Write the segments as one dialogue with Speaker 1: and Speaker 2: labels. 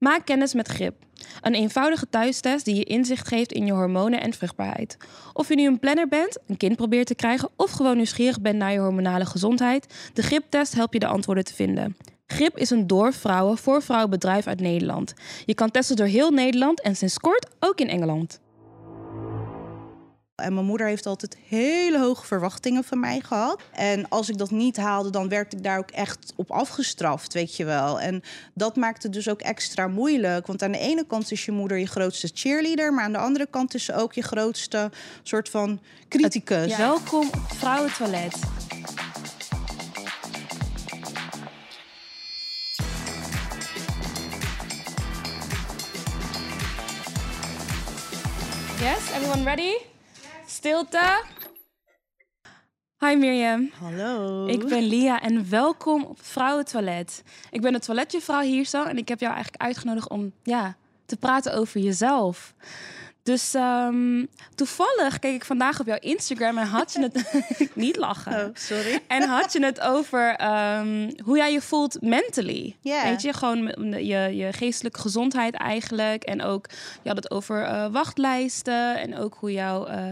Speaker 1: Maak kennis met GRIP. Een eenvoudige thuistest die je inzicht geeft in je hormonen en vruchtbaarheid. Of je nu een planner bent, een kind probeert te krijgen of gewoon nieuwsgierig bent naar je hormonale gezondheid, de GRIP-test helpt je de antwoorden te vinden. GRIP is een door vrouwen voor vrouwen bedrijf uit Nederland. Je kan testen door heel Nederland en sinds kort ook in Engeland.
Speaker 2: En mijn moeder heeft altijd hele hoge verwachtingen van mij gehad. En als ik dat niet haalde, dan werd ik daar ook echt op afgestraft, weet je wel. En dat maakt het dus ook extra moeilijk. Want aan de ene kant is je moeder je grootste cheerleader, maar aan de andere kant is ze ook je grootste soort van criticus.
Speaker 1: Welkom op Vrouwentoilet. Yes, everyone ready? Stilte. Hi Mirjam.
Speaker 2: Hallo.
Speaker 1: Ik ben Lia en welkom op Vrouwentoilet. Ik ben de toiletjevrouw hier zo en ik heb jou eigenlijk uitgenodigd om ja, te praten over jezelf. Dus ehm, toevallig keek ik vandaag op jouw Instagram en had je het... niet lachen.
Speaker 2: Oh, sorry.
Speaker 1: En had je het over ehm, hoe jij je voelt mentally. Weet je, gewoon je, je geestelijke gezondheid eigenlijk. En ook, je had het over eh, wachtlijsten. En ook hoe jouw eh,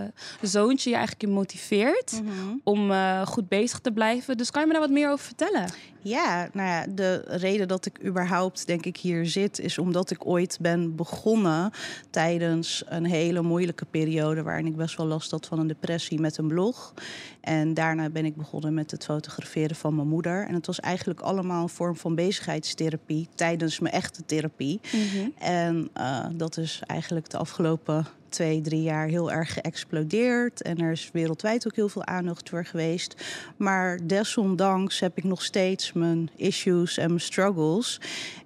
Speaker 1: zoontje je eigenlijk motiveert
Speaker 2: Mhm.
Speaker 1: om eh, goed bezig te blijven. Dus kan je me daar wat meer over vertellen?
Speaker 2: Ja, nou ja, de reden dat ik überhaupt denk ik hier zit... is omdat ik ooit ben begonnen tijdens een hele moeilijke periode... waarin ik best wel last had van een depressie met een blog. En daarna ben ik begonnen met het fotograferen van mijn moeder. En het was eigenlijk allemaal een vorm van bezigheidstherapie... tijdens mijn echte therapie. En eh, dat is eigenlijk de afgelopen twee, drie jaar heel erg geëxplodeerd. En er is wereldwijd ook heel veel aandacht voor geweest. Maar desondanks heb ik nog steeds mijn issues en mijn struggles.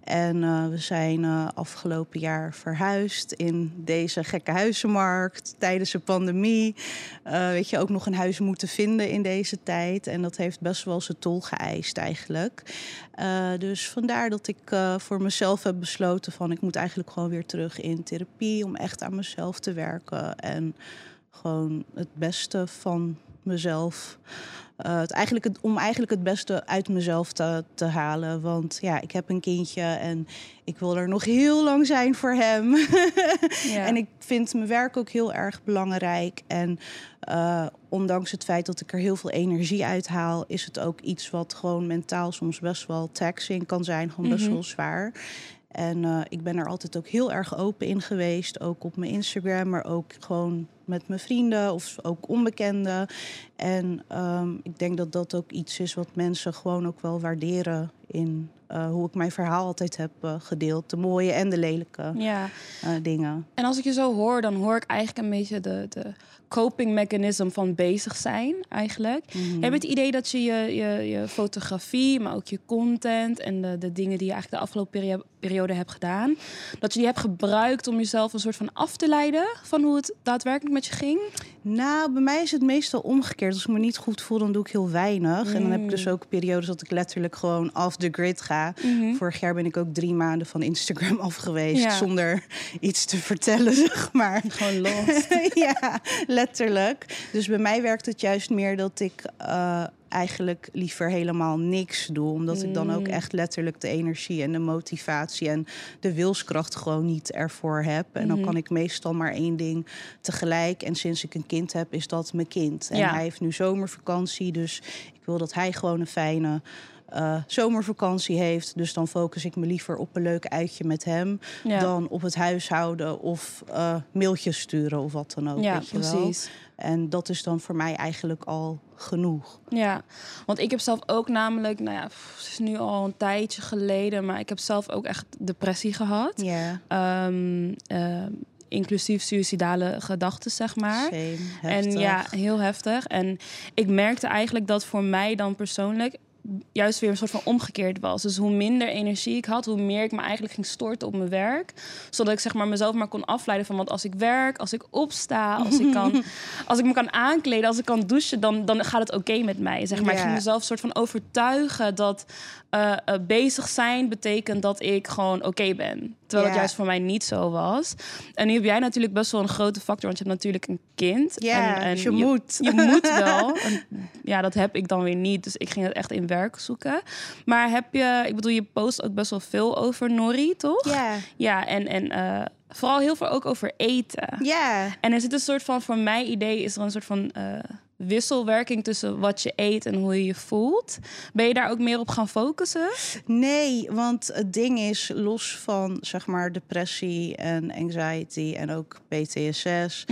Speaker 2: En eh, we zijn eh, afgelopen jaar verhuisd in deze gekke huizenmarkt tijdens de pandemie. Weet je, ook nog een huis moeten vinden in deze tijd. En dat heeft best wel zijn tol geëist eigenlijk. Eh, dus vandaar dat ik eh, voor mezelf heb besloten van ik moet eigenlijk gewoon weer terug in therapie om echt aan mezelf te werken en gewoon het beste van mezelf. eh, het eigenlijk het, om eigenlijk het beste uit mezelf te, te halen. Want ja, ik heb een kindje en ik wil er nog heel lang zijn voor hem.
Speaker 1: Ja.
Speaker 2: En ik vind mijn werk ook heel erg belangrijk. En eh, ondanks het feit dat ik er heel veel energie uit haal, is het ook iets wat gewoon mentaal soms best wel taxing kan zijn. Gewoon best
Speaker 1: Mhm.
Speaker 2: wel zwaar. En eh, ik ben er altijd ook heel erg open in geweest. Ook op mijn Instagram, maar ook gewoon met mijn vrienden of ook onbekenden. En ehm, ik denk dat dat ook iets is wat mensen gewoon ook wel waarderen in eh, hoe ik mijn verhaal altijd heb gedeeld. De mooie en de lelijke
Speaker 1: ja.
Speaker 2: dingen.
Speaker 1: En als ik je zo hoor, dan hoor ik eigenlijk een beetje de, de coping mechanism van bezig zijn eigenlijk.
Speaker 2: Mhm.
Speaker 1: Heb je het idee dat je je, je je fotografie, maar ook je content en de, de dingen die je eigenlijk de afgelopen perio- periode hebt gedaan, dat je die hebt gebruikt om jezelf een soort van af te leiden van hoe het daadwerkelijk met je ging?
Speaker 2: Nou, bij mij is het meestal omgekeerd. Als ik me niet goed voel, dan doe ik heel weinig. En dan heb ik dus ook periodes dat ik letterlijk gewoon off the grid ga. Vorig jaar ben ik ook drie maanden van Instagram af geweest.
Speaker 1: Ja.
Speaker 2: Zonder iets te vertellen, zeg maar.
Speaker 1: Gewoon los.
Speaker 2: ja, letterlijk. Dus bij mij werkt het juist meer dat ik eh, eigenlijk liever helemaal niks doe. Omdat ik dan ook echt letterlijk de energie en de motivatie en de wilskracht gewoon niet ervoor heb. En dan kan ik meestal maar één ding tegelijk. En sinds ik een kind heb, is dat mijn kind. En
Speaker 1: Ja.
Speaker 2: hij heeft nu zomervakantie, dus ik wil dat hij gewoon een fijne eh, zomervakantie heeft. Dus dan focus ik me liever op een leuk uitje met hem...
Speaker 1: Ja.
Speaker 2: dan op het huishouden of eh, mailtjes sturen of wat dan ook.
Speaker 1: Ja,
Speaker 2: weet je wel.
Speaker 1: precies.
Speaker 2: En dat is dan voor mij eigenlijk al genoeg.
Speaker 1: Ja, want ik heb zelf ook namelijk, nou ja, pff, het is nu al een tijdje geleden, maar ik heb zelf ook echt depressie gehad.
Speaker 2: Ja,
Speaker 1: Ehm, ehm, inclusief suïcidale gedachten, zeg maar.
Speaker 2: same,
Speaker 1: En
Speaker 2: heftig.
Speaker 1: ja, heel heftig. En ik merkte eigenlijk dat voor mij dan persoonlijk juist weer een soort van omgekeerd was. Dus hoe minder energie ik had, hoe meer ik me eigenlijk ging storten op mijn werk. Zodat ik zeg maar mezelf maar kon afleiden van... want als ik werk, als ik opsta, als ik, kan, als ik me kan aankleden... als ik kan douchen, dan, dan gaat het oké met mij. Zeg maar. Ik ging mezelf soort van overtuigen dat eh, eh, bezig zijn betekent dat ik gewoon oké ben. Terwijl het juist voor mij niet zo was. En nu heb jij natuurlijk best wel een grote factor, want je hebt natuurlijk een kind.
Speaker 2: Ja,
Speaker 1: en, en
Speaker 2: dus je moet.
Speaker 1: Je moet wel. En ja, dat heb ik dan weer niet. Dus ik ging het echt in werk zoeken. Maar heb je, ik bedoel, je post ook best wel veel over Nori, toch?
Speaker 2: Ja,
Speaker 1: Ja, en, en eh, vooral heel veel ook over eten.
Speaker 2: ja.
Speaker 1: En er zit een soort van, voor mijn idee, is er een soort van eh, wisselwerking tussen wat je eet en hoe je je voelt. Ben je daar ook meer op gaan focussen?
Speaker 2: Nee, want het ding is, los van zeg maar depressie en anxiety en ook PTSS,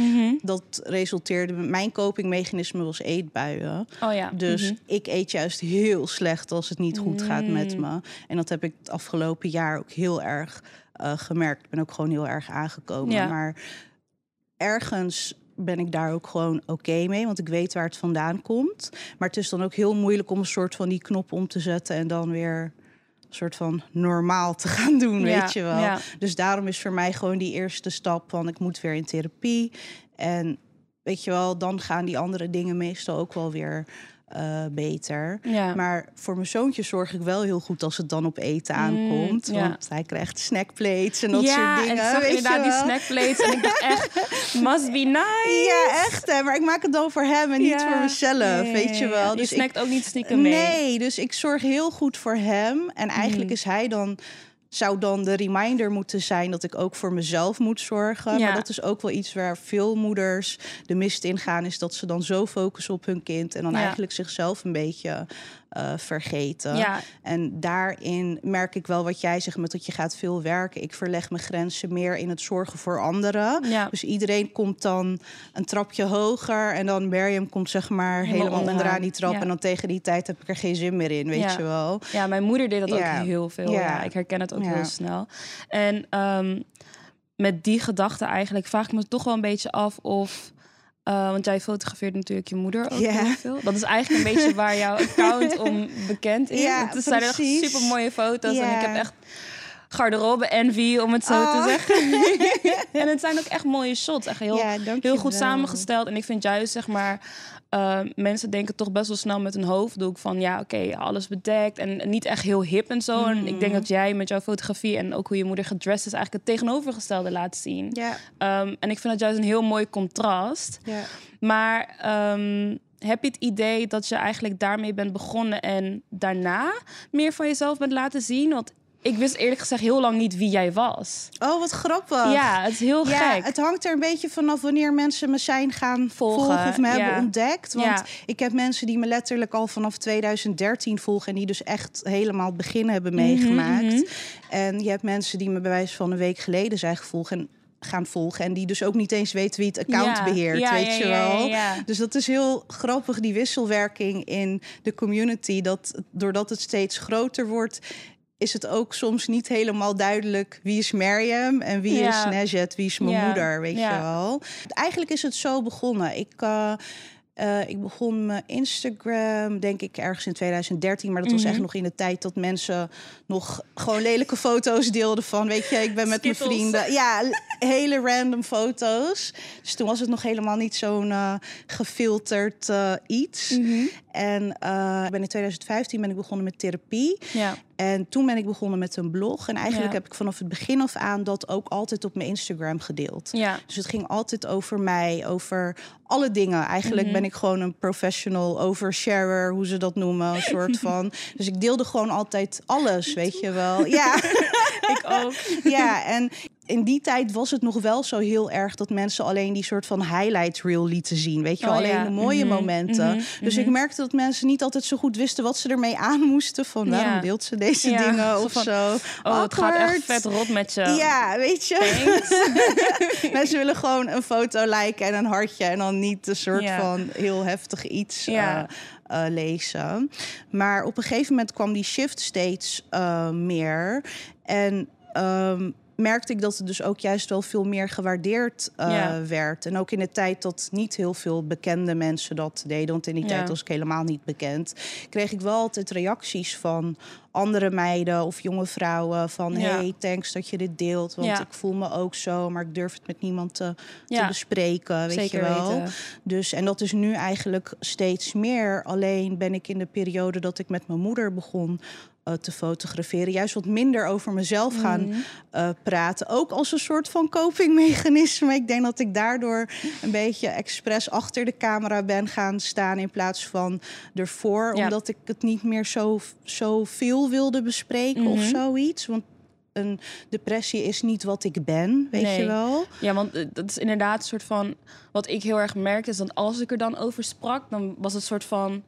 Speaker 2: dat resulteerde. Mijn copingmechanisme was eetbuien.
Speaker 1: Oh ja.
Speaker 2: Dus
Speaker 1: Mhm.
Speaker 2: ik eet juist heel slecht als het niet goed gaat met
Speaker 1: Mm.
Speaker 2: me. En dat heb ik het afgelopen jaar ook heel erg eh, gemerkt. Ik ben ook gewoon heel erg aangekomen.
Speaker 1: Ja.
Speaker 2: Maar ergens ben ik daar ook gewoon oké mee, want ik weet waar het vandaan komt. Maar het is dan ook heel moeilijk om een soort van die knop om te zetten en dan weer een soort van normaal te gaan doen,
Speaker 1: Ja,
Speaker 2: weet je wel.
Speaker 1: ja.
Speaker 2: Dus daarom is voor mij gewoon die eerste stap van ik moet weer in therapie. En weet je wel, dan gaan die andere dingen meestal ook wel weer eh, beter.
Speaker 1: Ja.
Speaker 2: Maar voor mijn zoontje zorg ik wel heel goed als het dan op eten aankomt.
Speaker 1: Mm, ja.
Speaker 2: Want hij krijgt snackplates en dat
Speaker 1: ja,
Speaker 2: soort dingen.
Speaker 1: en
Speaker 2: weet je
Speaker 1: inderdaad die snackplates en ik dacht echt, must be nice.
Speaker 2: Ja, echt hè. Maar ik maak het dan voor hem en niet
Speaker 1: Ja.
Speaker 2: voor mezelf,
Speaker 1: Ja, ja,
Speaker 2: weet je
Speaker 1: ja,
Speaker 2: wel.
Speaker 1: ja. Je
Speaker 2: Dus ik,
Speaker 1: snackt ook niet stiekem mee.
Speaker 2: Nee, dus ik zorg heel goed voor hem. En eigenlijk
Speaker 1: Mhm.
Speaker 2: is hij dan zou dan de reminder moeten zijn dat ik ook voor mezelf moet zorgen.
Speaker 1: Ja.
Speaker 2: Maar dat is ook wel iets waar veel moeders de mist in gaan, is dat ze dan zo focussen op hun kind en dan
Speaker 1: Ja.
Speaker 2: eigenlijk zichzelf een beetje eh, vergeten.
Speaker 1: Ja,
Speaker 2: En daarin merk ik wel wat jij zegt met dat je gaat veel werken. Ik verleg mijn grenzen meer in het zorgen voor anderen.
Speaker 1: ja.
Speaker 2: Dus iedereen komt dan een trapje hoger. En dan Miriam komt zeg maar
Speaker 1: Helemaal
Speaker 2: helemaal,
Speaker 1: onderaan.
Speaker 2: die trap.
Speaker 1: Ja.
Speaker 2: En dan tegen die tijd heb ik er geen zin meer in, weet
Speaker 1: Ja.
Speaker 2: je wel.
Speaker 1: ja, mijn moeder deed dat ook heel veel. Ja. Ik herken het ook heel snel. En ehm, met die gedachte eigenlijk vraag ik me toch wel een beetje af of... eh, want jij fotografeert natuurlijk je moeder ook heel veel. Dat is eigenlijk een beetje waar jouw account om bekend is.
Speaker 2: Ja,
Speaker 1: het zijn echt super mooie foto's. En ik heb echt garderobe envy, om het zo
Speaker 2: Oh.
Speaker 1: te zeggen. en het zijn ook echt mooie shots. Echt heel,
Speaker 2: ja,
Speaker 1: heel goed
Speaker 2: wel.
Speaker 1: samengesteld. En ik vind juist, zeg maar, eh, mensen denken toch best wel snel met een hoofddoek van ja, oké, alles bedekt en niet echt heel hip en zo. En ik denk dat jij met jouw fotografie en ook hoe je moeder gedressed is, eigenlijk het tegenovergestelde laat zien.
Speaker 2: Ja,
Speaker 1: Ehm, en ik vind dat juist een heel mooi contrast.
Speaker 2: ja.
Speaker 1: Maar ehm, heb je het idee dat je eigenlijk daarmee bent begonnen en daarna meer van jezelf bent laten zien? Want ik wist eerlijk gezegd heel lang niet wie jij was.
Speaker 2: Oh, wat grappig.
Speaker 1: Ja, het is heel
Speaker 2: Ja,
Speaker 1: gek.
Speaker 2: het hangt er een beetje vanaf wanneer mensen me zijn gaan
Speaker 1: Volgen,
Speaker 2: volgen, of me
Speaker 1: ja.
Speaker 2: hebben ontdekt. Want
Speaker 1: Ja.
Speaker 2: ik heb mensen die me letterlijk al vanaf 2013 volgen en die dus echt helemaal het begin hebben
Speaker 1: Mhm,
Speaker 2: meegemaakt.
Speaker 1: mhm.
Speaker 2: En je hebt mensen die me bij wijze van een week geleden zijn gevolgd en gaan volgen en die dus ook niet eens weten wie het account
Speaker 1: Ja,
Speaker 2: beheert,
Speaker 1: ja,
Speaker 2: weet
Speaker 1: ja,
Speaker 2: je wel.
Speaker 1: ja, ja.
Speaker 2: Dus dat is heel grappig, die wisselwerking in de community. Dat doordat het steeds groter wordt, is het ook soms niet helemaal duidelijk wie is Mariam en wie
Speaker 1: Ja.
Speaker 2: is Najet, wie is mijn
Speaker 1: Ja,
Speaker 2: moeder, weet
Speaker 1: ja.
Speaker 2: je wel. Eigenlijk is het zo begonnen. Ik, eh, eh, ik begon mijn Instagram, denk ik, ergens in 2013. Maar dat was
Speaker 1: Mhm.
Speaker 2: echt nog in de tijd dat mensen nog gewoon lelijke foto's deelden van, weet je, ik ben met mijn vrienden. Ja, hele random foto's. Dus toen was het nog helemaal niet zo'n eh, gefilterd iets.
Speaker 1: Mhm.
Speaker 2: En eh, ik ben in 2015 ben ik begonnen met therapie.
Speaker 1: Ja.
Speaker 2: En toen ben ik begonnen met een blog. En eigenlijk
Speaker 1: Ja.
Speaker 2: heb ik vanaf het begin af aan dat ook altijd op mijn Instagram gedeeld.
Speaker 1: Ja.
Speaker 2: Dus het ging altijd over mij, over alle dingen. Eigenlijk
Speaker 1: Mhm.
Speaker 2: ben ik gewoon een professional oversharer, hoe ze dat noemen, een soort van. Dus ik deelde gewoon altijd alles, weet je wel. Ja,
Speaker 1: Ik ook.
Speaker 2: ja, en in die tijd was het nog wel zo heel erg dat mensen alleen die soort van highlight reel lieten zien. Weet je wel,
Speaker 1: Oh,
Speaker 2: alleen
Speaker 1: ja.
Speaker 2: de mooie
Speaker 1: Mhm,
Speaker 2: momenten.
Speaker 1: mhm,
Speaker 2: Dus ik
Speaker 1: mhm.
Speaker 2: merkte dat mensen niet altijd zo goed wisten wat ze ermee aan moesten. Van waarom deelt ze deze
Speaker 1: Ja,
Speaker 2: dingen
Speaker 1: zo
Speaker 2: of
Speaker 1: van,
Speaker 2: zo.
Speaker 1: Oh, het gaat echt vet rot met je.
Speaker 2: Ja, weet je. Mensen willen gewoon een foto liken en een hartje en dan niet een soort van heel heftig iets eh, eh, lezen. Maar op een gegeven moment kwam die shift steeds eh, meer. En ehm, merkte ik dat het dus ook juist wel veel meer gewaardeerd eh,
Speaker 1: Ja.
Speaker 2: werd. En ook in de tijd dat niet heel veel bekende mensen dat deden, want in die
Speaker 1: Ja.
Speaker 2: tijd was ik helemaal niet bekend, kreeg ik wel altijd reacties van andere meiden of jonge vrouwen van
Speaker 1: Ja.
Speaker 2: hey, thanks dat je dit deelt, want ik voel me ook zo, maar ik durf het met niemand te, te bespreken, weet
Speaker 1: Zeker
Speaker 2: je wel.
Speaker 1: weten.
Speaker 2: Dus en dat is nu eigenlijk steeds meer. Alleen ben ik in de periode dat ik met mijn moeder begon. Eh, te fotograferen. Juist wat minder over mezelf gaan
Speaker 1: Mhm.
Speaker 2: eh, praten. Ook als een soort van copingmechanisme. Ik denk dat ik daardoor een beetje expres achter de camera ben gaan staan in plaats van ervoor.
Speaker 1: Ja.
Speaker 2: Omdat ik het niet meer zo, zo veel wilde bespreken of
Speaker 1: Mhm.
Speaker 2: zoiets. Want een depressie is niet wat ik ben, weet
Speaker 1: Nee.
Speaker 2: je wel.
Speaker 1: Ja, want eh, dat is inderdaad een soort van... Wat ik heel erg merkte, is dat als ik er dan over sprak... dan was het soort van...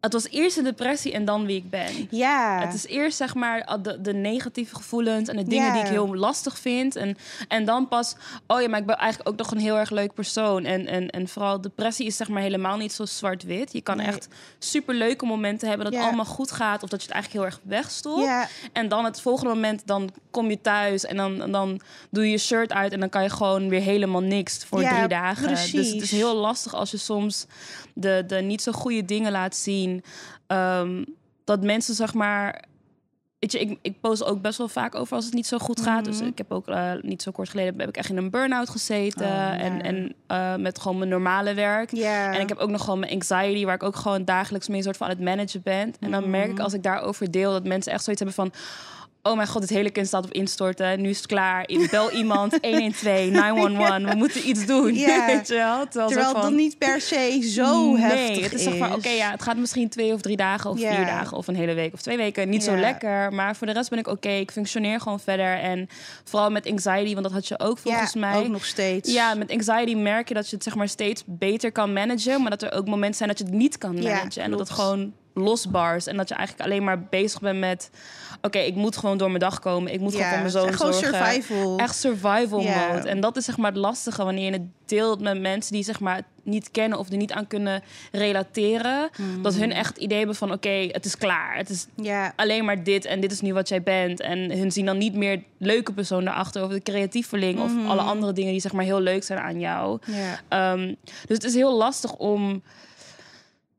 Speaker 1: Het was eerst een depressie en dan wie ik ben.
Speaker 2: Ja.
Speaker 1: Het is eerst zeg maar de, de negatieve gevoelens en de dingen die ik heel lastig vind. En, en dan pas, oh ja, maar ik ben eigenlijk ook nog een heel erg leuk persoon. En, en, en vooral depressie is zeg maar helemaal niet zo zwart-wit. Je kan
Speaker 2: Nee.
Speaker 1: echt super leuke momenten hebben dat
Speaker 2: Ja.
Speaker 1: het allemaal goed gaat. Of dat je het eigenlijk heel erg wegstopt.
Speaker 2: Ja,
Speaker 1: En dan het volgende moment, dan kom je thuis en dan, en dan doe je je shirt uit en dan kan je gewoon weer helemaal niks voor drie dagen. Dus het is heel lastig als je soms de, de niet zo goede dingen laat zien. Ehm, dat mensen zeg maar. Weet je, ik, ik post ook best wel vaak over als het niet zo goed gaat. Dus
Speaker 2: Mhm.
Speaker 1: ik heb ook eh, niet zo kort geleden heb ik echt in een burn-out gezeten.
Speaker 2: Oh,
Speaker 1: en en eh, met gewoon mijn normale werk. En ik heb ook nog gewoon mijn anxiety, waar ik ook gewoon dagelijks mee soort van aan het managen ben. En dan merk ik
Speaker 2: Mhm.
Speaker 1: als ik daarover deel, dat mensen echt zoiets hebben van. Oh mijn god, het hele kind staat op instorten. Nu is het klaar. Ik Bel iemand 112, 911. We moeten iets doen.
Speaker 2: Ja.
Speaker 1: Weet je wel? Terwijl,
Speaker 2: het dan niet per se zo
Speaker 1: nee,
Speaker 2: heftig
Speaker 1: het is. Zeg maar, oké, ja, het gaat misschien twee of drie dagen of
Speaker 2: Ja.
Speaker 1: vier dagen of een hele week of twee weken. Niet zo lekker. Maar voor de rest ben ik oké. Ik functioneer gewoon verder. En vooral met anxiety, want dat had je ook volgens
Speaker 2: ja,
Speaker 1: mij.
Speaker 2: ook nog steeds.
Speaker 1: Ja, met anxiety merk je dat je het zeg maar steeds beter kan managen, maar dat er ook momenten zijn dat je het niet kan managen en dat het gewoon losbars en dat je eigenlijk alleen maar bezig bent met oké, ik moet gewoon door mijn dag komen, ik moet gewoon voor mijn zoon zorgen.
Speaker 2: survival.
Speaker 1: Echt survival mode. En dat is zeg maar het lastige wanneer je het deelt met mensen die zeg maar niet kennen of er niet aan kunnen relateren.
Speaker 2: Mhm.
Speaker 1: Dat hun echt het idee hebben van oké, het is klaar. Het is alleen maar dit en dit is nu wat jij bent. En hun zien dan niet meer leuke persoon daarachter of de creatieveling of alle andere dingen die zeg maar heel leuk zijn aan jou. Ehm, dus het is heel lastig om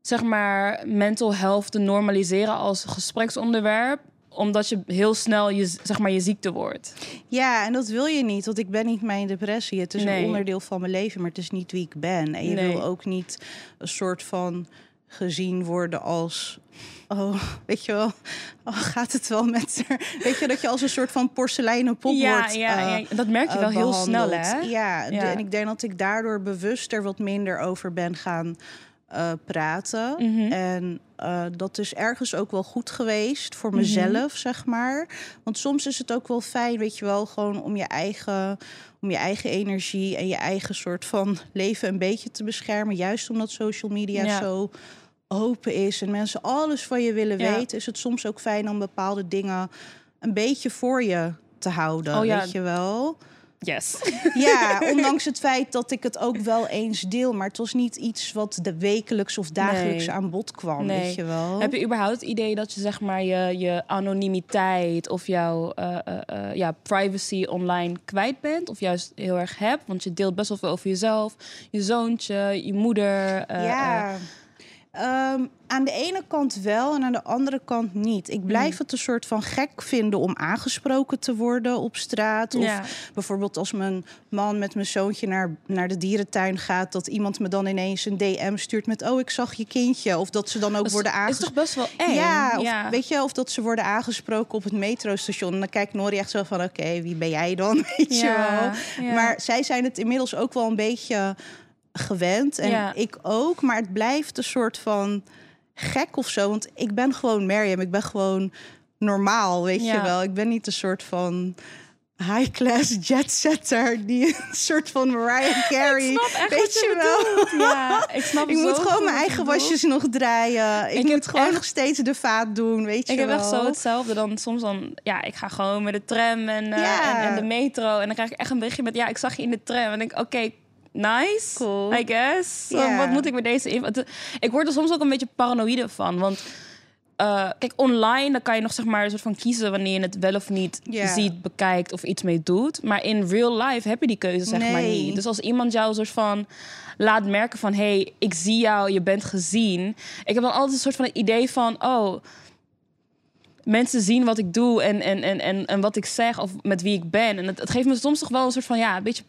Speaker 1: zeg maar mental health te normaliseren als gespreksonderwerp omdat je heel snel je, zeg maar, je ziekte wordt.
Speaker 2: ja, en dat wil je niet, want ik ben niet mijn depressie. Het is
Speaker 1: Nee.
Speaker 2: een onderdeel van mijn leven, maar het is niet wie ik ben. En je
Speaker 1: Nee.
Speaker 2: wil ook niet een soort van gezien worden als... Oh, weet je wel, oh, gaat het wel met haar? Weet je, dat je als een soort van porseleinen pop
Speaker 1: ja,
Speaker 2: wordt
Speaker 1: ja,
Speaker 2: eh,
Speaker 1: ja, dat merk je
Speaker 2: eh,
Speaker 1: wel heel snel, hè?
Speaker 2: Ja, de- en ik denk dat ik daardoor bewuster wat minder over ben gaan eh, praten.
Speaker 1: Mhm.
Speaker 2: En eh, dat is ergens ook wel goed geweest voor
Speaker 1: Mhm.
Speaker 2: mezelf, zeg maar. Want soms is het ook wel fijn, weet je wel, gewoon om je eigen, om je eigen energie en je eigen soort van leven een beetje te beschermen. Juist omdat social media
Speaker 1: Ja.
Speaker 2: zo open is en mensen alles van je willen
Speaker 1: Ja.
Speaker 2: weten, is het soms ook fijn om bepaalde dingen een beetje voor je te houden,
Speaker 1: Oh ja.
Speaker 2: weet je wel.
Speaker 1: Yes.
Speaker 2: Ja, ondanks het feit dat ik het ook wel eens deel, maar het was niet iets wat de wekelijks of dagelijks
Speaker 1: Nee.
Speaker 2: aan bod kwam,
Speaker 1: Nee.
Speaker 2: weet je wel.
Speaker 1: Heb je überhaupt het idee dat je zeg maar je, je anonimiteit of jouw eh, eh, eh, ja, privacy online kwijt bent? Of juist heel erg hebt? Want je deelt best wel veel over jezelf, je zoontje, je moeder.
Speaker 2: ja. Ehm, aan de ene kant wel en aan de andere kant niet. Ik blijf
Speaker 1: Mm.
Speaker 2: het een soort van gek vinden om aangesproken te worden op straat. Of
Speaker 1: ja.
Speaker 2: bijvoorbeeld als mijn man met mijn zoontje naar, naar de dierentuin gaat... dat iemand me dan ineens een DM stuurt met... oh, ik zag je kindje. Of dat ze dan ook
Speaker 1: Dat is-
Speaker 2: worden
Speaker 1: is
Speaker 2: aangesproken.
Speaker 1: toch best wel eng?
Speaker 2: Ja, of,
Speaker 1: ja.
Speaker 2: weet je, of dat ze worden aangesproken op het metrostation. En dan kijkt Nori echt zo van, oké, wie ben jij dan? Weet je wel. Maar zij zijn het inmiddels ook wel een beetje gewend. En
Speaker 1: Ja.
Speaker 2: ik ook. Maar het blijft een soort van gek of zo. Want ik ben gewoon Mariam. Ik ben gewoon normaal, weet je wel. Ik ben niet een soort van high-class jetsetter... die een soort van Mariah Carey...
Speaker 1: Ik snap echt
Speaker 2: weet
Speaker 1: je,
Speaker 2: wel.
Speaker 1: bedoelt. Ja, ik snap
Speaker 2: Ik moet gewoon mijn eigen wasjes nog draaien. Ik,
Speaker 1: Ik heb
Speaker 2: moet gewoon
Speaker 1: echt-
Speaker 2: nog steeds de vaat doen, weet je
Speaker 1: Ik heb
Speaker 2: wel.
Speaker 1: echt zo hetzelfde. Dan soms dan, ja, ik ga gewoon met de tram en, eh,
Speaker 2: Ja.
Speaker 1: en, en de metro. En dan krijg ik echt een berichtje met, ja, ik zag je in de tram. En ik, oké, nice,
Speaker 2: Cool.
Speaker 1: I guess. Wat moet ik met deze info? Ik word er soms ook een beetje paranoïde van. Want eh, kijk, online dan kan je nog zeg maar een soort van kiezen wanneer je het wel of niet ziet, bekijkt of iets mee doet. Maar in real life heb je die keuze zeg maar niet. Dus als iemand jou een soort van laat merken van, hey, ik zie jou, je bent gezien. Ik heb dan altijd een soort van het idee van, oh mensen zien wat ik doe en, en, en, en, en wat ik zeg of met wie ik ben. En het, het geeft me soms toch wel een soort van, ja, een beetje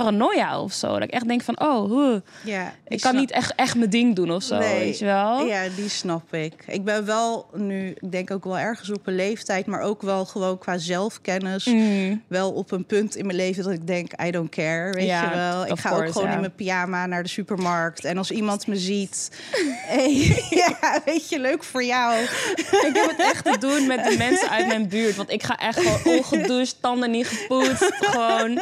Speaker 1: paranoia of zo. Dat ik echt denk van, oh, huh,
Speaker 2: Ja,
Speaker 1: ik kan niet echt, echt mijn ding doen of zo,
Speaker 2: Nee.
Speaker 1: weet je wel?
Speaker 2: Ja, die snap ik. Ik ben wel nu, ik denk ook wel ergens op een leeftijd, maar ook wel gewoon qua zelfkennis,
Speaker 1: Mm.
Speaker 2: wel op een punt in mijn leven dat ik denk, I don't care, weet
Speaker 1: Ja,
Speaker 2: je wel. Ik ga ook gewoon
Speaker 1: ja.
Speaker 2: in mijn pyjama naar de supermarkt en als iemand me ziet, hey, ja, weet je, leuk voor jou.
Speaker 1: Ik heb het echt te doen met de mensen uit mijn buurt. Want ik ga echt gewoon ongedoucht, tanden niet gepoetst. Gewoon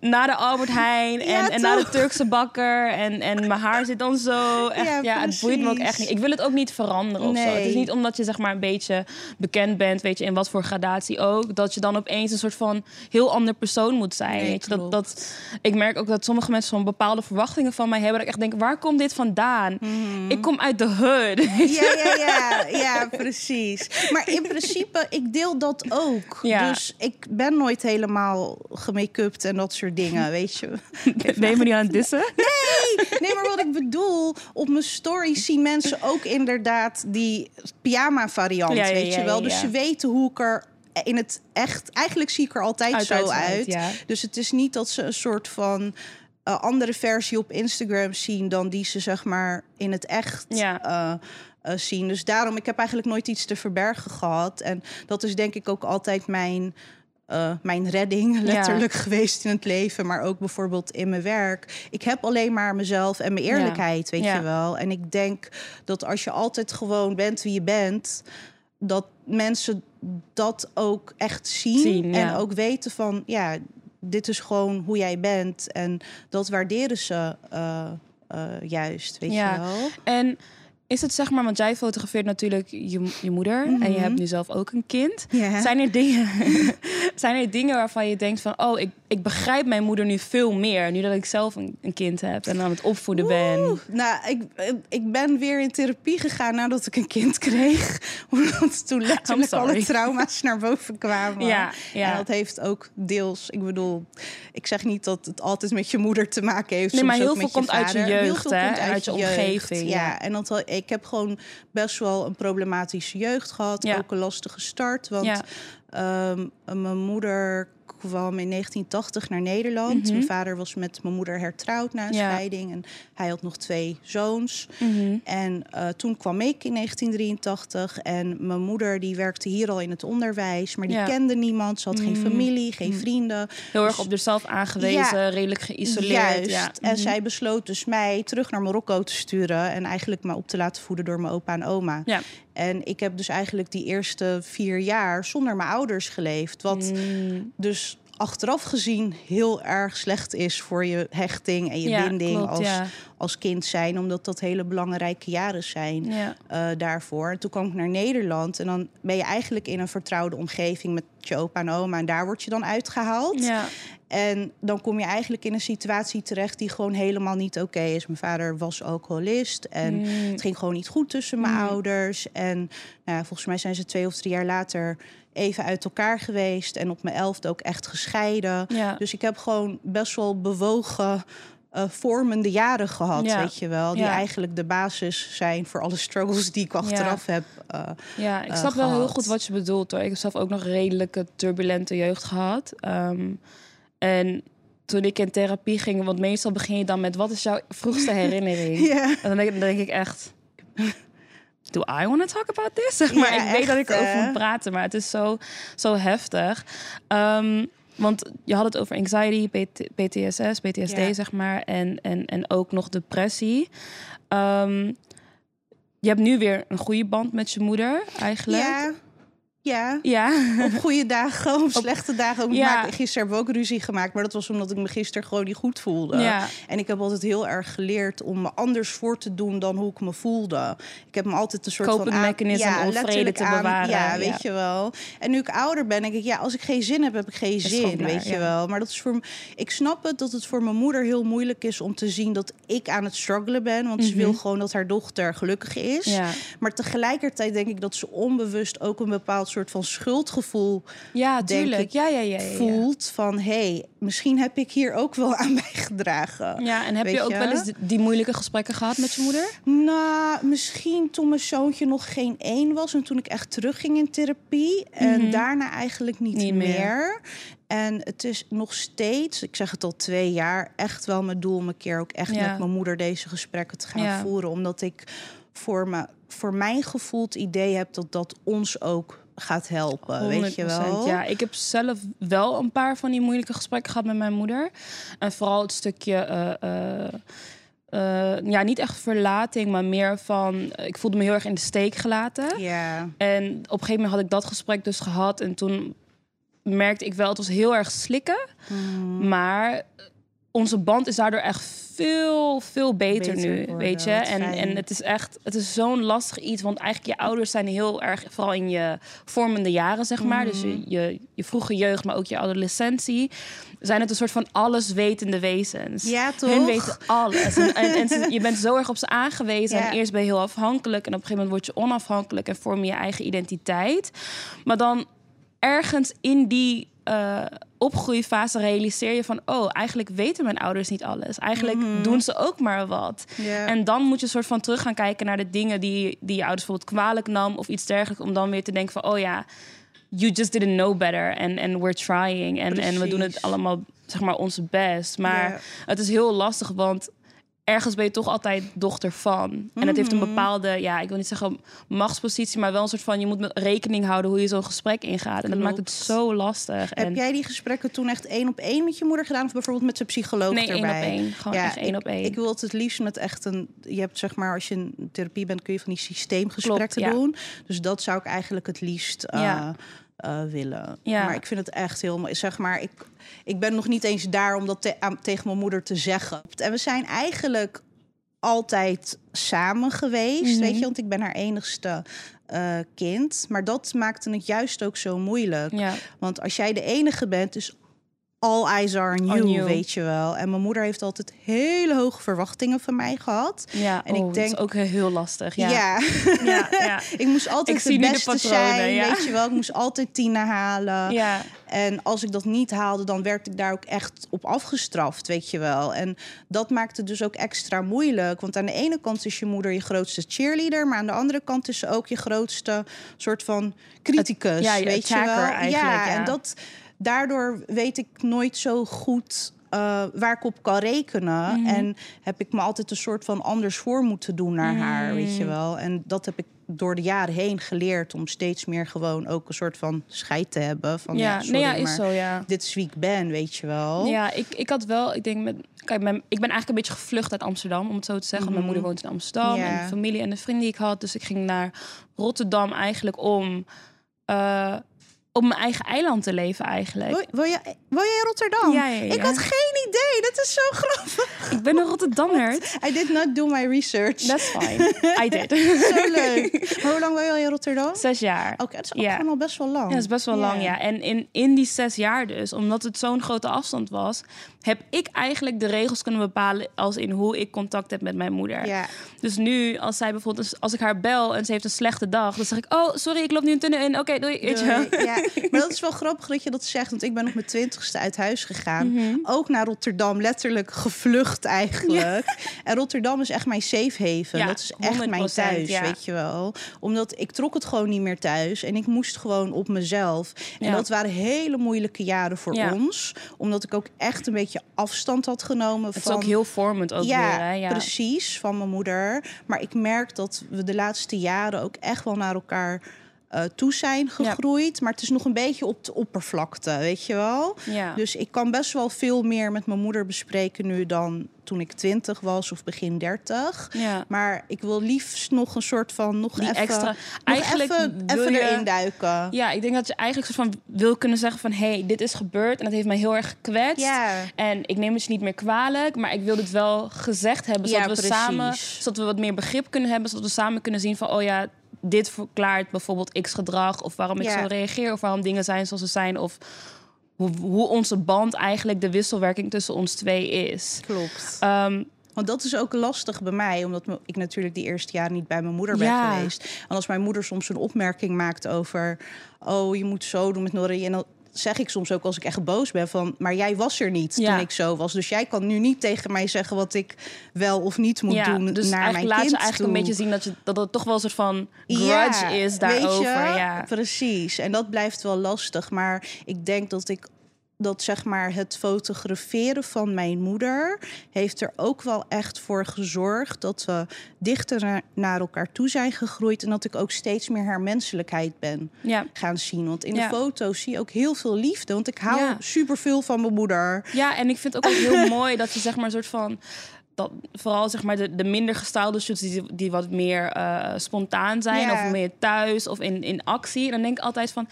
Speaker 1: naar de Albert Heijn en,
Speaker 2: Ja,
Speaker 1: en naar de? Turkse bakker. En, en mijn haar zit dan zo. Echt, ja,
Speaker 2: Ja,
Speaker 1: het boeit me ook echt niet. Ik wil het ook niet veranderen of zo. Het is niet omdat je zeg maar een beetje bekend bent, weet je, in wat voor gradatie ook, dat je dan opeens een soort van heel ander persoon moet zijn.
Speaker 2: Nee,
Speaker 1: weet je? Dat, dat, ik merk ook dat sommige mensen van bepaalde verwachtingen van mij hebben. Dat ik echt denk, waar komt dit vandaan? Ik kom uit de hood.
Speaker 2: Ja, ja, ja, ja, precies. Maar in principe, ik deel dat ook. Dus ik ben nooit helemaal gemake-upt en dat soort dingen, weet je.
Speaker 1: Je me niet aan het dissen?
Speaker 2: Nee, maar wat ik bedoel, op mijn story zien mensen ook inderdaad die pyjama variant,
Speaker 1: Ja, ja,
Speaker 2: weet je wel. Dus ze weten hoe ik er in het echt... Eigenlijk zie ik er altijd zo
Speaker 1: uit.
Speaker 2: Dus het is niet dat ze een soort van... eh, andere versie op Instagram zien dan die ze zeg maar in het echt
Speaker 1: Ja.
Speaker 2: eh, eh, zien. Dus daarom, ik heb eigenlijk nooit iets te verbergen gehad. En dat is denk ik ook altijd mijn, eh, mijn redding, letterlijk geweest in het leven. Maar ook bijvoorbeeld in mijn werk. Ik heb alleen maar mezelf en mijn
Speaker 1: Ja.
Speaker 2: eerlijkheid, weet
Speaker 1: Ja.
Speaker 2: je wel. En ik denk dat als je altijd gewoon bent wie je bent... dat mensen dat ook echt zien. En ook weten van, ja, dit is gewoon hoe jij bent. En dat waarderen ze eh, eh, juist, weet je wel.
Speaker 1: En is het zeg maar, want jij fotografeert natuurlijk je, je moeder en je hebt nu zelf ook een kind. Zijn er dingen, zijn er dingen waarvan je denkt van, oh, ik, ik begrijp mijn moeder nu veel meer, nu dat ik zelf een, een kind heb en aan het opvoeden ben.
Speaker 2: Nou, ik, ik ben weer in therapie gegaan nadat ik een kind kreeg. Omdat toen letterlijk alle trauma's naar boven kwamen.
Speaker 1: Ja, ja.
Speaker 2: En dat heeft ook deels, ik bedoel, ik zeg niet dat het altijd met je moeder te maken heeft.
Speaker 1: Nee, maar heel veel komt uit je jeugd,
Speaker 2: veel
Speaker 1: hè,
Speaker 2: komt
Speaker 1: en uit je omgeving,
Speaker 2: Ja,
Speaker 1: ja.
Speaker 2: en dat, ik heb gewoon best wel een problematische jeugd gehad.
Speaker 1: Ja.
Speaker 2: Ook een lastige start. Want
Speaker 1: Ja.
Speaker 2: Ehm, mijn moeder kwam in 1980 naar Nederland.
Speaker 1: Mhm.
Speaker 2: Mijn vader was met mijn moeder hertrouwd na een
Speaker 1: Ja.
Speaker 2: scheiding. En hij had nog twee zoons.
Speaker 1: Mhm.
Speaker 2: En eh, toen kwam ik in 1983. En mijn moeder die werkte hier al in het onderwijs. Maar die
Speaker 1: Ja.
Speaker 2: kende niemand. Ze had geen
Speaker 1: Mm.
Speaker 2: familie, geen vrienden.
Speaker 1: Heel erg
Speaker 2: Dus-
Speaker 1: op zichzelf aangewezen,
Speaker 2: Ja,
Speaker 1: redelijk geïsoleerd.
Speaker 2: Juist.
Speaker 1: Ja.
Speaker 2: En
Speaker 1: Mhm.
Speaker 2: zij besloot dus mij terug naar Marokko te sturen. En eigenlijk me op te laten voeden door mijn opa en oma. En ik heb dus eigenlijk die eerste vier jaar zonder mijn ouders geleefd. Wat
Speaker 1: Mm.
Speaker 2: dus achteraf gezien heel erg slecht is voor je hechting en je
Speaker 1: Ja,
Speaker 2: binding
Speaker 1: klopt,
Speaker 2: als,
Speaker 1: ja.
Speaker 2: als kind zijn. Omdat dat hele belangrijke jaren zijn
Speaker 1: Ja.
Speaker 2: eh, daarvoor. En toen kwam ik naar Nederland en dan ben je eigenlijk in een vertrouwde omgeving met je opa en oma. En daar word je dan uitgehaald.
Speaker 1: Ja.
Speaker 2: En dan kom je eigenlijk in een situatie terecht die gewoon helemaal niet oké is. Mijn vader was alcoholist en
Speaker 1: Mm.
Speaker 2: het ging gewoon niet goed tussen mijn
Speaker 1: Mm.
Speaker 2: ouders. En nou volgens mij zijn ze twee of drie jaar later even uit elkaar geweest. En op mijn elfde ook echt gescheiden.
Speaker 1: Ja.
Speaker 2: Dus ik heb gewoon best wel bewogen, eh, vormende jaren gehad,
Speaker 1: Ja.
Speaker 2: weet je wel. Die
Speaker 1: Ja.
Speaker 2: eigenlijk de basis zijn voor alle struggles die ik achteraf heb. eh,
Speaker 1: Ja, ik
Speaker 2: eh,
Speaker 1: snap wel heel goed wat je bedoelt hoor. Ik heb zelf ook nog redelijke turbulente jeugd gehad. Ehm, en toen ik in therapie ging, want meestal begin je dan met wat is jouw vroegste herinnering?
Speaker 2: Ja.
Speaker 1: En dan denk, dan denk ik echt. Do I want to talk about this? Zeg maar
Speaker 2: Ja,
Speaker 1: ik weet dat ik erover moet praten, maar het is zo, zo heftig. Ehm, want je had het over anxiety, PT, PTSS, PTSD,
Speaker 2: Ja.
Speaker 1: zeg maar. En, en, en ook nog depressie. Ehm, je hebt nu weer een goede band met je moeder, eigenlijk.
Speaker 2: ja, ja.
Speaker 1: Ja.
Speaker 2: Op goede dagen, op slechte dagen. Ook.
Speaker 1: Ja.
Speaker 2: Ja. Gisteren hebben we ook ruzie gemaakt, maar dat was omdat ik me gisteren gewoon niet goed voelde.
Speaker 1: Ja.
Speaker 2: En ik heb altijd heel erg geleerd om me anders voor te doen dan hoe ik me voelde. Ik heb me altijd een soort
Speaker 1: Coping
Speaker 2: van aan-
Speaker 1: mechanism om vrede te bewaren,
Speaker 2: Ja,
Speaker 1: ja.
Speaker 2: weet je wel. En nu ik ouder ben, denk ik, ja, als ik geen zin heb, heb ik geen zin, weet je
Speaker 1: ja.
Speaker 2: wel. Maar dat is voor ik snap het dat het voor mijn moeder heel moeilijk is om te zien dat ik aan het struggelen ben, want ze
Speaker 1: Mhm.
Speaker 2: wil gewoon dat haar dochter gelukkig is.
Speaker 1: Ja.
Speaker 2: Maar tegelijkertijd denk ik dat ze onbewust ook een bepaald soort soort van schuldgevoel
Speaker 1: Ja, tuurlijk.
Speaker 2: ik,
Speaker 1: Ja, ja, ja,
Speaker 2: voelt van hé, hey, misschien heb ik hier ook wel aan bijgedragen.
Speaker 1: Ja, en heb je ook wel eens die- moeilijke gesprekken gehad met je moeder?
Speaker 2: Nou, misschien toen mijn zoontje nog geen één was en toen ik echt terugging in therapie. En daarna eigenlijk niet,
Speaker 1: Mhm. Niet meer.
Speaker 2: meer. En het is nog steeds, ik zeg het al twee jaar, echt wel mijn doel om een keer ook echt
Speaker 1: Ja.
Speaker 2: met mijn moeder deze gesprekken te gaan
Speaker 1: Ja.
Speaker 2: voeren. Omdat ik voor, me, voor mijn gevoel het idee heb dat dat ons ook gaat helpen. Weet je
Speaker 1: 100%,
Speaker 2: wel?
Speaker 1: Ja, ik heb zelf wel een paar van die moeilijke gesprekken gehad met mijn moeder. En vooral het stukje. eh, eh, eh, ja, niet echt verlating, maar meer van. Ik voelde me heel erg in de steek gelaten.
Speaker 2: Ja.
Speaker 1: En op een gegeven moment had ik dat gesprek dus gehad. En toen merkte ik wel, het was heel erg slikken.
Speaker 2: Mhm.
Speaker 1: Maar onze band is daardoor echt veel, veel beter,
Speaker 2: Beter
Speaker 1: nu. weet je? En, en het is echt, het is zo'n lastig iets. Want eigenlijk je ouders zijn heel erg, vooral in je vormende jaren, zeg maar. Dus
Speaker 2: Mhm.
Speaker 1: je, je, je vroege jeugd, maar ook je adolescentie. Zijn het een soort van alleswetende wezens.
Speaker 2: Ja, toch?
Speaker 1: Hun weten alles. En, en, je bent zo erg op ze aangewezen.
Speaker 2: Ja.
Speaker 1: En eerst ben je heel afhankelijk. En op een gegeven moment word je onafhankelijk en vorm je je eigen identiteit. Maar dan ergens in die eh, opgroeifase realiseer je van... oh, eigenlijk weten mijn ouders niet alles. Eigenlijk doen ze ook maar wat.
Speaker 2: Mhm.
Speaker 1: En dan moet je soort van terug gaan kijken naar de dingen... die, die je ouders bijvoorbeeld kwalijk nam of iets dergelijks... om dan weer te denken van, oh ja, you just didn't know better. En and we're trying. En, en we doen het allemaal, zeg maar, onze best. Maar het is heel lastig, want ergens ben je toch altijd dochter van. En het heeft
Speaker 2: Mhm.
Speaker 1: een bepaalde, ja, ik wil niet zeggen machtspositie, maar wel een soort van je moet met rekening houden hoe je zo'n gesprek ingaat. En dat maakt het zo lastig.
Speaker 2: Heb
Speaker 1: en
Speaker 2: jij die gesprekken toen echt één op één met je moeder gedaan? Of bijvoorbeeld met zijn psycholoog
Speaker 1: nee, één op
Speaker 2: erbij?
Speaker 1: één. Gewoon echt één op één.
Speaker 2: Ik wil het het liefst met echt een... Je hebt zeg maar, als je in therapie bent, kun je van die systeemgesprekken
Speaker 1: Klopt, ja.
Speaker 2: doen. Dus dat zou ik eigenlijk het liefst eh,
Speaker 1: Ja.
Speaker 2: Eh, willen.
Speaker 1: Ja.
Speaker 2: Maar ik vind het echt heel mooi. Zeg maar, ik, ik ben nog niet eens daar om dat te- aan- tegen mijn moeder te zeggen. En we zijn eigenlijk altijd samen geweest,
Speaker 1: Mhm.
Speaker 2: weet je. Want ik ben haar enigste eh, kind. Maar dat maakte het juist ook zo moeilijk.
Speaker 1: ja.
Speaker 2: Want als jij de enige bent, is all eyes are on
Speaker 1: On
Speaker 2: you, weet je wel. En mijn moeder heeft altijd hele hoge verwachtingen van mij gehad.
Speaker 1: ja,
Speaker 2: En
Speaker 1: oh,
Speaker 2: ik
Speaker 1: dat
Speaker 2: denk-
Speaker 1: is ook heel lastig. Ja,
Speaker 2: Ja,
Speaker 1: ja, ja.
Speaker 2: ik moest altijd
Speaker 1: Ik
Speaker 2: de beste
Speaker 1: patronen,
Speaker 2: zijn, weet je wel. Ik moest altijd tienen halen.
Speaker 1: ja.
Speaker 2: En als ik dat niet haalde, dan werd ik daar ook echt op afgestraft, weet je wel. En dat maakt het dus ook extra moeilijk. Want aan de ene kant is je moeder je grootste cheerleader... maar aan de andere kant is ze ook je grootste soort van criticus,
Speaker 1: ja, je
Speaker 2: weet je wel.
Speaker 1: eigenlijk, ja.
Speaker 2: en dat, daardoor weet ik nooit zo goed... eh, waar ik op kan rekenen.
Speaker 1: Mhm.
Speaker 2: En heb ik me altijd een soort van anders voor moeten doen naar haar, weet
Speaker 1: Mhm.
Speaker 2: je wel. En dat heb ik door de jaren heen geleerd... om steeds meer gewoon ook een soort van scheid te hebben. Van,
Speaker 1: ja,
Speaker 2: sorry,
Speaker 1: nee, ja, is
Speaker 2: maar
Speaker 1: zo, ja.
Speaker 2: dit is wie ik ben, weet je wel.
Speaker 1: Ja, ik, ik had wel, ik denk met. Kijk, mijn, ik ben eigenlijk een beetje gevlucht uit Amsterdam, om het zo te zeggen. Mijn moeder woont in Amsterdam
Speaker 2: Mhm. Ja.
Speaker 1: en de familie en de vrienden die ik had. Dus ik ging naar Rotterdam eigenlijk om eh, op mijn eigen eiland te leven eigenlijk.
Speaker 2: Wil, wil, je, wil je in Rotterdam?
Speaker 1: Ja, ja, ja.
Speaker 2: Ik had geen idee. Dat is zo grappig.
Speaker 1: Ik ben een Rotterdammer.
Speaker 2: I did not do my research.
Speaker 1: That's fine. I did.
Speaker 2: zo leuk. Maar hoe lang wil je al in Rotterdam? Oké,
Speaker 1: Zes jaar.
Speaker 2: dat is ook
Speaker 1: Ja.
Speaker 2: gewoon al best wel lang.
Speaker 1: Ja, dat is best wel lang, ja. En in, in die zes jaar dus, omdat het zo'n grote afstand was... heb ik eigenlijk de regels kunnen bepalen... als in hoe ik contact heb met mijn moeder.
Speaker 2: Ja.
Speaker 1: Dus nu, als zij bijvoorbeeld... als ik haar bel en ze heeft een slechte dag... dan zeg ik, oh, sorry, ik loop nu een tunnel in. Oké, doei. Je wel.
Speaker 2: Doei. Ja, maar dat is wel grappig dat je dat zegt. Want ik ben op mijn twintigste uit huis gegaan.
Speaker 1: Mhm.
Speaker 2: Ook naar Rotterdam. Letterlijk gevlucht eigenlijk. En Rotterdam is echt mijn safe haven.
Speaker 1: Ja,
Speaker 2: dat is echt mijn
Speaker 1: 100%,
Speaker 2: thuis,
Speaker 1: ja.
Speaker 2: weet je wel. Omdat ik trok het gewoon niet meer thuis. En ik moest gewoon op mezelf. En dat waren hele moeilijke jaren voor ons. Omdat ik ook echt een beetje afstand had genomen
Speaker 1: Het is ook heel vormend ook weer. Hè? Ja,
Speaker 2: precies, van mijn moeder. Maar ik merk dat we de laatste jaren ook echt wel naar elkaar eh, toe zijn gegroeid. Maar het is nog een beetje op de oppervlakte, weet je wel?
Speaker 1: Ja.
Speaker 2: Dus ik kan best wel veel meer met mijn moeder bespreken nu dan toen ik twintig was of begin dertig.
Speaker 1: ja.
Speaker 2: Maar ik wil liefst nog een soort van nog
Speaker 1: Die
Speaker 2: even,
Speaker 1: extra-
Speaker 2: nog
Speaker 1: Eigenlijk
Speaker 2: even,
Speaker 1: wil
Speaker 2: even
Speaker 1: je-
Speaker 2: erin duiken.
Speaker 1: ja, ik denk dat je eigenlijk soort van wil kunnen zeggen van... hé, hey, dit is gebeurd en dat heeft mij heel erg gekwetst.
Speaker 2: Ja.
Speaker 1: En ik neem het je niet meer kwalijk, maar ik wil dit wel gezegd hebben... zodat
Speaker 2: Ja,
Speaker 1: we
Speaker 2: precies.
Speaker 1: samen, zodat we wat meer begrip kunnen hebben... zodat we samen kunnen zien van, oh ja, dit verklaart bijvoorbeeld x-gedrag... of waarom ik
Speaker 2: Ja.
Speaker 1: zo reageer, of waarom dingen zijn zoals ze zijn... of hoe, hoe onze band eigenlijk de wisselwerking tussen ons twee is.
Speaker 2: Klopt.
Speaker 1: Ehm,
Speaker 2: Want dat is ook lastig bij mij, omdat ik natuurlijk die eerste jaren niet bij mijn moeder ben
Speaker 1: Ja.
Speaker 2: geweest. En als mijn moeder soms een opmerking maakt over, oh je moet zo doen met Norrie, en zeg ik soms ook als ik echt boos ben van, maar jij was er niet
Speaker 1: Ja.
Speaker 2: toen ik zo was, dus jij kan nu niet tegen mij zeggen wat ik wel of niet moet
Speaker 1: ja,
Speaker 2: doen
Speaker 1: dus
Speaker 2: naar
Speaker 1: eigenlijk
Speaker 2: mijn
Speaker 1: laat
Speaker 2: kind
Speaker 1: ze eigenlijk een beetje zien dat, je, dat het toch wel een soort van grudge
Speaker 2: Ja,
Speaker 1: is
Speaker 2: weet
Speaker 1: daarover.
Speaker 2: je?
Speaker 1: Ja.
Speaker 2: Precies. En dat blijft wel lastig. Maar ik denk dat ik dat zeg maar het fotograferen van mijn moeder heeft er ook wel echt voor gezorgd dat we dichter na- naar elkaar toe zijn gegroeid en dat ik ook steeds meer haar menselijkheid ben
Speaker 1: Ja.
Speaker 2: gaan zien. Want in
Speaker 1: Ja.
Speaker 2: de foto's zie je ook heel veel liefde, want ik hou
Speaker 1: Ja.
Speaker 2: superveel van mijn moeder.
Speaker 1: ja, en ik vind het ook heel mooi dat je zeg maar een soort van... Dat, vooral zeg maar de, de minder gestaalde shoots die, die wat meer eh, spontaan zijn... Of meer thuis of in, in actie. En dan denk ik altijd van...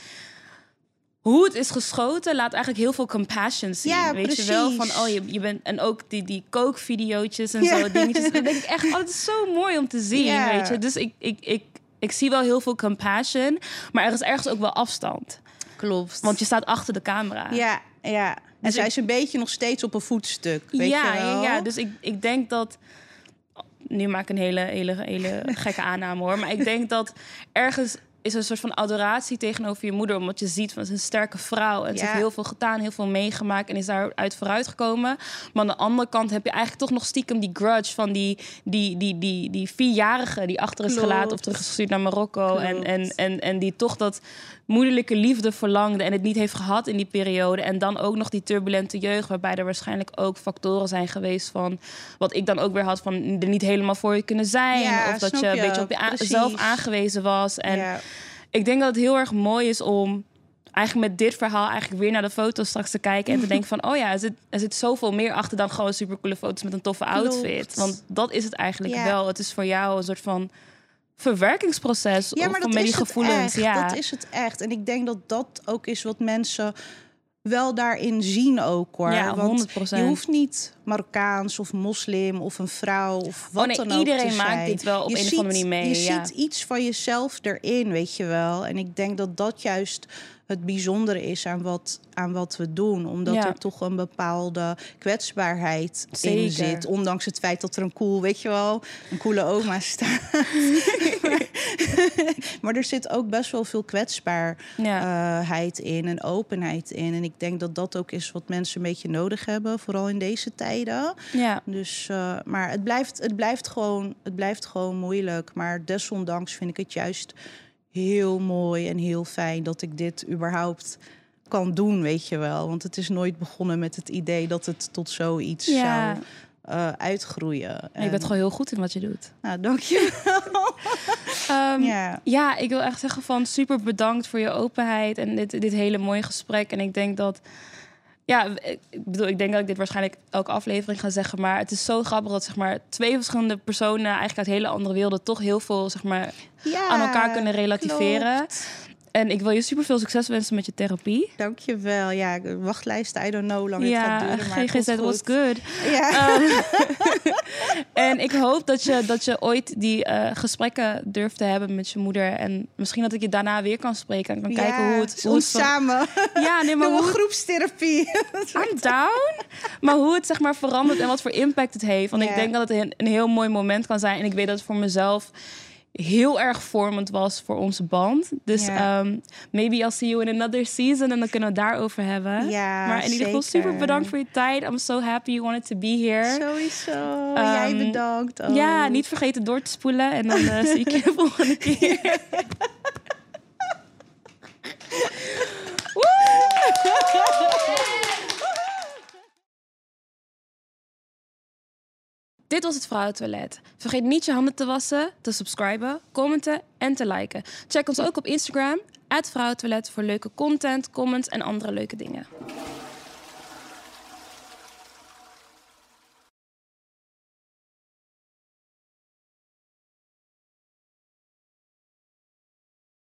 Speaker 1: Hoe het is geschoten laat eigenlijk heel veel compassion zien.
Speaker 2: Ja,
Speaker 1: weet je wel? Van, oh, je, je bent... En ook die, die kookvideootjes en
Speaker 2: Ja.
Speaker 1: zo dingetjes. Dan denk ik echt, oh, het is zo mooi om te zien,
Speaker 2: Ja.
Speaker 1: weet je. Dus ik, ik, ik, ik zie wel heel veel compassion. Maar er is ergens ook wel afstand.
Speaker 2: Klopt.
Speaker 1: Want je staat achter de camera.
Speaker 2: ja, ja. En
Speaker 1: Dus
Speaker 2: zij
Speaker 1: ik-
Speaker 2: is een beetje nog steeds op een voetstuk. Weet
Speaker 1: ja,
Speaker 2: je wel?
Speaker 1: ja, ja, dus ik, ik denk dat. Nu maak ik een hele, hele, hele gekke aanname hoor. Maar ik denk dat ergens is een soort van adoratie tegenover je moeder. Omdat je ziet van ze is een sterke vrouw. En ze
Speaker 2: Ja.
Speaker 1: heeft heel veel gedaan, heel veel meegemaakt. En is daaruit vooruitgekomen. Maar aan de andere kant heb je eigenlijk toch nog stiekem die grudge van die, die, die, die, die vierjarige die achter is
Speaker 2: Klopt.
Speaker 1: gelaten of terug is gestuurd naar Marokko. En, en, en, en die toch dat moederlijke liefde verlangde en het niet heeft gehad in die periode. En dan ook nog die turbulente jeugd, waarbij er waarschijnlijk ook factoren zijn geweest van wat ik dan ook weer had van er niet helemaal voor je kunnen zijn.
Speaker 2: Ja,
Speaker 1: of dat je een
Speaker 2: je.
Speaker 1: beetje op je a-
Speaker 2: Precies.
Speaker 1: zelf aangewezen was. En
Speaker 2: Ja.
Speaker 1: ik denk dat het heel erg mooi is om eigenlijk met dit verhaal eigenlijk weer naar de foto's straks te kijken en te denken van oh ja, er zit, er zit zoveel meer achter dan gewoon supercoole foto's met een toffe outfit.
Speaker 2: Klopt.
Speaker 1: Want dat is het eigenlijk
Speaker 2: Ja.
Speaker 1: wel. Het is voor jou een soort van verwerkingsproces
Speaker 2: Ja,
Speaker 1: of
Speaker 2: maar
Speaker 1: van
Speaker 2: dat
Speaker 1: met
Speaker 2: is
Speaker 1: die gevoelens. Ja.
Speaker 2: Dat is het echt. En ik denk dat dat ook is wat mensen wel daarin zien ook hoor.
Speaker 1: Ja,
Speaker 2: Want
Speaker 1: 100%.
Speaker 2: je hoeft niet Marokkaans of moslim of een vrouw of wat
Speaker 1: Oh nee,
Speaker 2: dan ook
Speaker 1: iedereen
Speaker 2: te
Speaker 1: maakt
Speaker 2: zijn.
Speaker 1: dit wel op
Speaker 2: Je
Speaker 1: een of andere manier mee,
Speaker 2: Je
Speaker 1: ja.
Speaker 2: ziet iets van jezelf erin, weet je wel. En ik denk dat dat juist het bijzondere is aan wat, aan wat we doen. Omdat
Speaker 1: Ja.
Speaker 2: er toch een bepaalde kwetsbaarheid in zit. Ondanks het feit dat er een cool, weet je wel, een coole oma staat. maar er zit ook best wel veel kwetsbaarheid in en openheid in. En ik denk dat dat ook is wat mensen een beetje nodig hebben, vooral in deze tijden.
Speaker 1: ja.
Speaker 2: Dus, eh, maar het blijft, het, blijft gewoon, het blijft gewoon moeilijk. Maar desondanks vind ik het juist heel mooi en heel fijn dat ik dit überhaupt kan doen, weet je wel. Want het is nooit begonnen met het idee dat het tot zoiets
Speaker 1: Ja.
Speaker 2: zou eh, uitgroeien.
Speaker 1: Je bent gewoon heel goed in wat je doet.
Speaker 2: Nou, dank je.
Speaker 1: Ehm,
Speaker 2: ja.
Speaker 1: Ja, ik wil echt zeggen van super bedankt voor je openheid en dit, dit hele mooie gesprek. En ik denk dat, ja, ik bedoel, ik denk dat ik dit waarschijnlijk elke aflevering ga zeggen, maar het is zo grappig dat zeg maar twee verschillende personen eigenlijk uit hele andere werelden toch heel veel zeg maar
Speaker 2: Ja,
Speaker 1: aan elkaar kunnen relativeren.
Speaker 2: klopt.
Speaker 1: En ik wil je super veel succes wensen met je therapie.
Speaker 2: Dank je wel. Ja, wachtlijst, I don't know hoe lang het gaat duren. Maar het
Speaker 1: GGZ was
Speaker 2: goed.
Speaker 1: good.
Speaker 2: Ja.
Speaker 1: Ehm, en ik hoop dat je, dat je ooit die eh, gesprekken durft te hebben met je moeder. En misschien dat ik je daarna weer kan spreken en kan kijken hoe het... Hoe
Speaker 2: ons
Speaker 1: het
Speaker 2: samen.
Speaker 1: ja, nee, maar hoe
Speaker 2: groepstherapie.
Speaker 1: I'm down. Maar hoe het zeg maar verandert en wat voor impact het heeft. Want
Speaker 2: Ja.
Speaker 1: ik denk dat het een, een heel mooi moment kan zijn. En ik weet dat het voor mezelf heel erg vormend was voor onze band. Dus ehm, maybe I'll see you in another season. En dan kunnen we het daarover hebben.
Speaker 2: Ja,
Speaker 1: maar in ieder geval super bedankt voor je tijd. I'm so happy you wanted to be here.
Speaker 2: Sowieso. Jij
Speaker 1: Ehm,
Speaker 2: bedankt. ook.
Speaker 1: Ja, niet vergeten door te spoelen. En dan eh, zie ik je de volgende keer. Dit was het Vrouwentoilet. Vergeet niet je handen te wassen, te subscriben, commenten en te liken. Check ons ook op Instagram, Vrouwentoilet, voor leuke content, comments en andere leuke dingen.